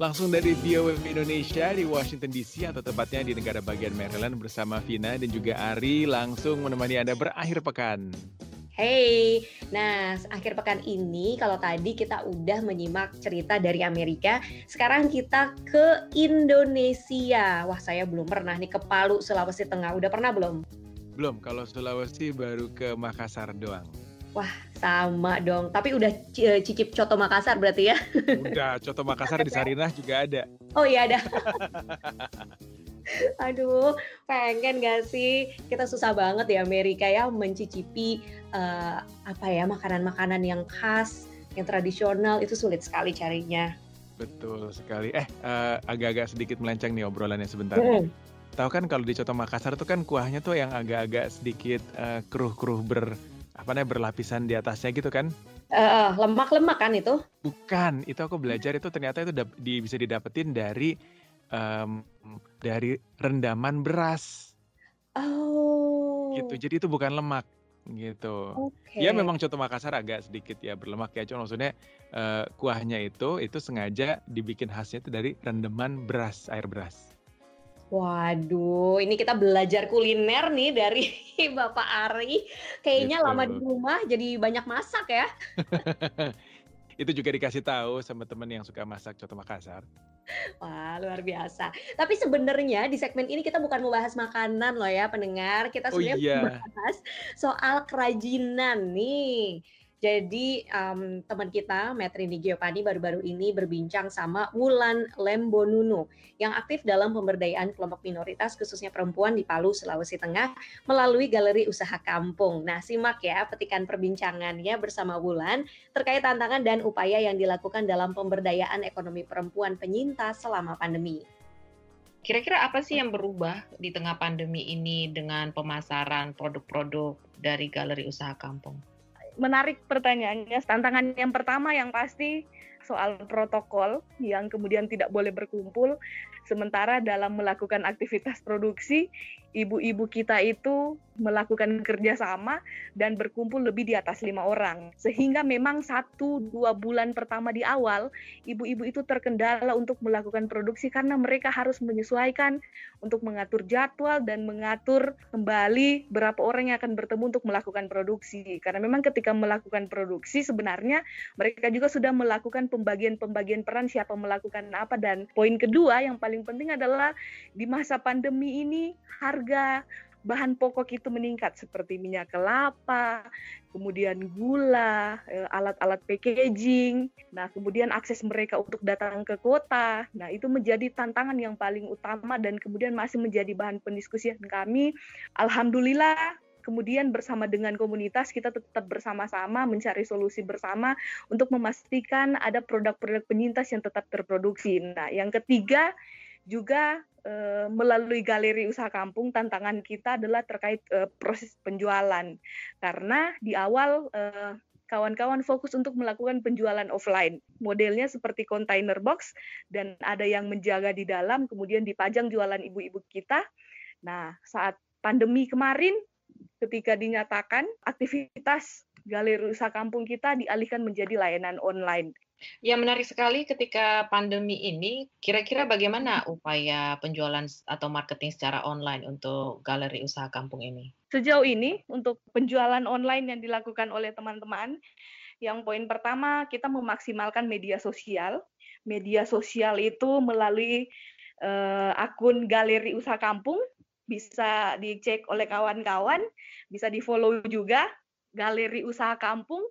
Langsung dari VOA Indonesia di Washington DC atau tepatnya di negara bagian Maryland bersama Vina dan juga Ari langsung menemani Anda berakhir pekan. Hey, nah akhir pekan ini kalau tadi kita udah menyimak cerita dari Amerika, sekarang kita ke Indonesia. Wah saya belum pernah nih ke Palu, Sulawesi Tengah. Udah pernah belum? Belum, kalau Sulawesi baru ke Makassar doang. Wah, sama dong. Tapi udah eh, cicip coto Makassar berarti ya? Udah, coto Makassar di Sarinah juga ada. Oh iya ada. Aduh, pengen gak sih? Kita susah banget di Amerika ya mencicipi uh, apa ya makanan-makanan yang khas, yang tradisional itu sulit sekali carinya. Betul sekali. Eh, uh, agak-agak sedikit melenceng nih obrolannya sebentar. Hmm. Tahu kan kalau di coto Makassar itu kan kuahnya tuh yang agak-agak sedikit uh, keruh-keruh ber apa namanya berlapisan di atasnya gitu kan? Uh, lemak-lemak kan itu? Bukan, itu aku belajar itu ternyata itu di, bisa didapetin dari um, dari rendaman beras. Oh. Gitu. Jadi itu bukan lemak gitu. Okay. Ya memang coto Makassar agak sedikit ya berlemak ya, cuma maksudnya uh, kuahnya itu itu sengaja dibikin khasnya itu dari rendaman beras, air beras. Waduh, ini kita belajar kuliner nih dari Bapak Ari. Kayaknya gitu. lama di rumah jadi banyak masak ya. itu juga dikasih tahu sama temen yang suka masak coto Makassar. Wah, luar biasa. Tapi sebenarnya di segmen ini kita bukan membahas makanan loh ya, pendengar. Kita oh sebenarnya oh, iya. membahas soal kerajinan nih. Jadi um, teman kita Metrini Giovanni baru-baru ini berbincang sama Wulan Lembonunu yang aktif dalam pemberdayaan kelompok minoritas khususnya perempuan di Palu, Sulawesi Tengah melalui Galeri Usaha Kampung. Nah, simak ya petikan perbincangannya bersama Wulan terkait tantangan dan upaya yang dilakukan dalam pemberdayaan ekonomi perempuan penyintas selama pandemi. Kira-kira apa sih yang berubah di tengah pandemi ini dengan pemasaran produk-produk dari Galeri Usaha Kampung? Menarik pertanyaannya. Tantangan yang pertama yang pasti soal protokol yang kemudian tidak boleh berkumpul sementara dalam melakukan aktivitas produksi ibu-ibu kita itu melakukan kerjasama dan berkumpul lebih di atas lima orang. Sehingga memang satu dua bulan pertama di awal, ibu-ibu itu terkendala untuk melakukan produksi karena mereka harus menyesuaikan untuk mengatur jadwal dan mengatur kembali berapa orang yang akan bertemu untuk melakukan produksi. Karena memang ketika melakukan produksi sebenarnya mereka juga sudah melakukan pembagian-pembagian peran siapa melakukan apa dan poin kedua yang paling penting adalah di masa pandemi ini harus harga bahan pokok itu meningkat seperti minyak kelapa, kemudian gula, eh, alat-alat packaging. Nah, kemudian akses mereka untuk datang ke kota. Nah, itu menjadi tantangan yang paling utama dan kemudian masih menjadi bahan pendiskusian kami. Alhamdulillah kemudian bersama dengan komunitas kita tetap bersama-sama mencari solusi bersama untuk memastikan ada produk-produk penyintas yang tetap terproduksi. Nah, yang ketiga juga Eh, melalui galeri usaha kampung tantangan kita adalah terkait uh, proses penjualan karena di awal uh, kawan-kawan fokus untuk melakukan penjualan offline. Modelnya seperti container box dan ada yang menjaga di dalam, kemudian dipajang jualan ibu-ibu kita. Nah, saat pandemi kemarin, ketika dinyatakan aktivitas galeri usaha kampung kita dialihkan menjadi layanan online. Ya menarik sekali ketika pandemi ini, kira-kira bagaimana upaya penjualan atau marketing secara online untuk galeri usaha kampung ini? Sejauh ini untuk penjualan online yang dilakukan oleh teman-teman, yang poin pertama kita memaksimalkan media sosial. Media sosial itu melalui uh, akun galeri usaha kampung bisa dicek oleh kawan-kawan, bisa di-follow juga galeri usaha kampung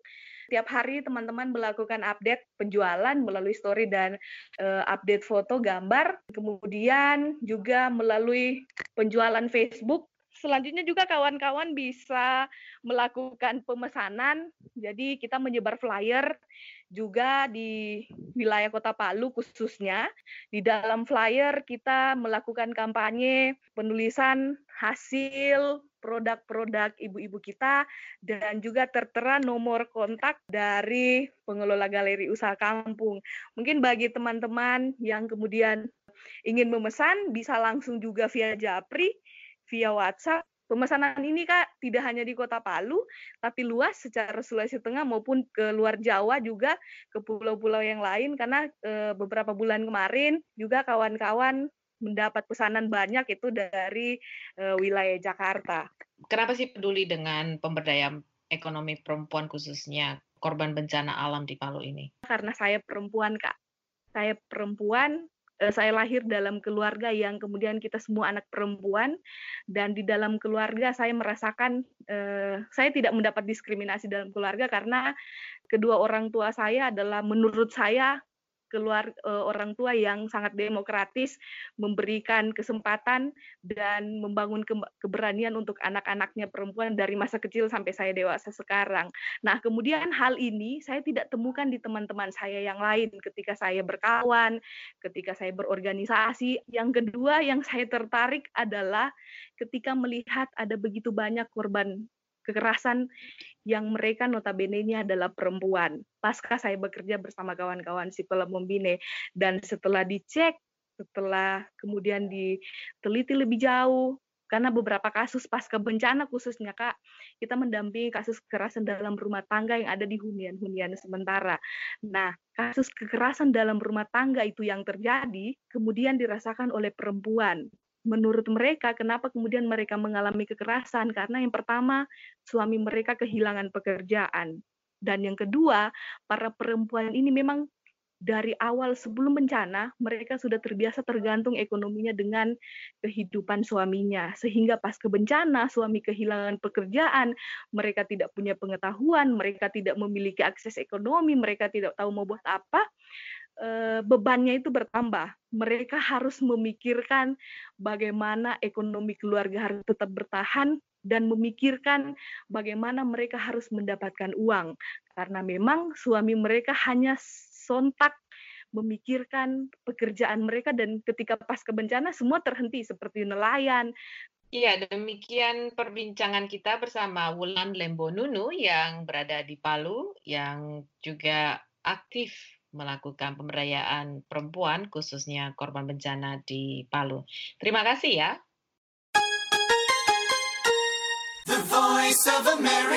Tiap hari teman-teman melakukan update penjualan melalui story dan uh, update foto, gambar. Kemudian juga melalui penjualan Facebook selanjutnya juga kawan-kawan bisa melakukan pemesanan. Jadi kita menyebar flyer juga di wilayah Kota Palu khususnya. Di dalam flyer kita melakukan kampanye penulisan hasil produk-produk ibu-ibu kita dan juga tertera nomor kontak dari pengelola galeri usaha kampung. Mungkin bagi teman-teman yang kemudian ingin memesan bisa langsung juga via Japri, via WhatsApp Pemesanan ini Kak tidak hanya di Kota Palu, tapi luas secara Sulawesi Tengah maupun ke luar Jawa juga ke pulau-pulau yang lain karena e, beberapa bulan kemarin juga kawan-kawan mendapat pesanan banyak itu dari e, wilayah Jakarta. Kenapa sih peduli dengan pemberdayaan ekonomi perempuan khususnya korban bencana alam di Palu ini? Karena saya perempuan Kak. Saya perempuan Eh, saya lahir dalam keluarga yang kemudian kita semua anak perempuan dan di dalam keluarga saya merasakan uh, saya tidak mendapat diskriminasi dalam keluarga karena kedua orang tua saya adalah menurut saya keluar uh, orang tua yang sangat demokratis, memberikan kesempatan dan membangun ke keberanian untuk anak-anaknya perempuan dari masa kecil sampai saya dewasa sekarang. Nah, kemudian hal ini saya tidak temukan di teman-teman saya yang lain ketika saya berkawan, ketika saya berorganisasi. Yang kedua yang saya tertarik adalah ketika melihat ada begitu banyak korban kekerasan yang mereka notabene-nya adalah perempuan. Pasca saya bekerja bersama kawan-kawan sipil Mombine dan setelah dicek, setelah kemudian diteliti lebih jauh, karena beberapa kasus pasca bencana khususnya Kak, kita mendampingi kasus kekerasan dalam rumah tangga yang ada di hunian-hunian sementara. Nah, kasus kekerasan dalam rumah tangga itu yang terjadi kemudian dirasakan oleh perempuan menurut mereka kenapa kemudian mereka mengalami kekerasan? Karena yang pertama suami mereka kehilangan pekerjaan. Dan yang kedua para perempuan ini memang dari awal sebelum bencana mereka sudah terbiasa tergantung ekonominya dengan kehidupan suaminya. Sehingga pas kebencana suami kehilangan pekerjaan mereka tidak punya pengetahuan mereka tidak memiliki akses ekonomi mereka tidak tahu mau buat apa bebannya itu bertambah. Mereka harus memikirkan bagaimana ekonomi keluarga harus tetap bertahan dan memikirkan bagaimana mereka harus mendapatkan uang karena memang suami mereka hanya sontak memikirkan pekerjaan mereka dan ketika pas kebencana semua terhenti seperti nelayan. Iya, demikian perbincangan kita bersama Wulan Lembonunu yang berada di Palu yang juga aktif melakukan pemberdayaan perempuan, khususnya korban bencana di Palu. Terima kasih ya. The Voice of America.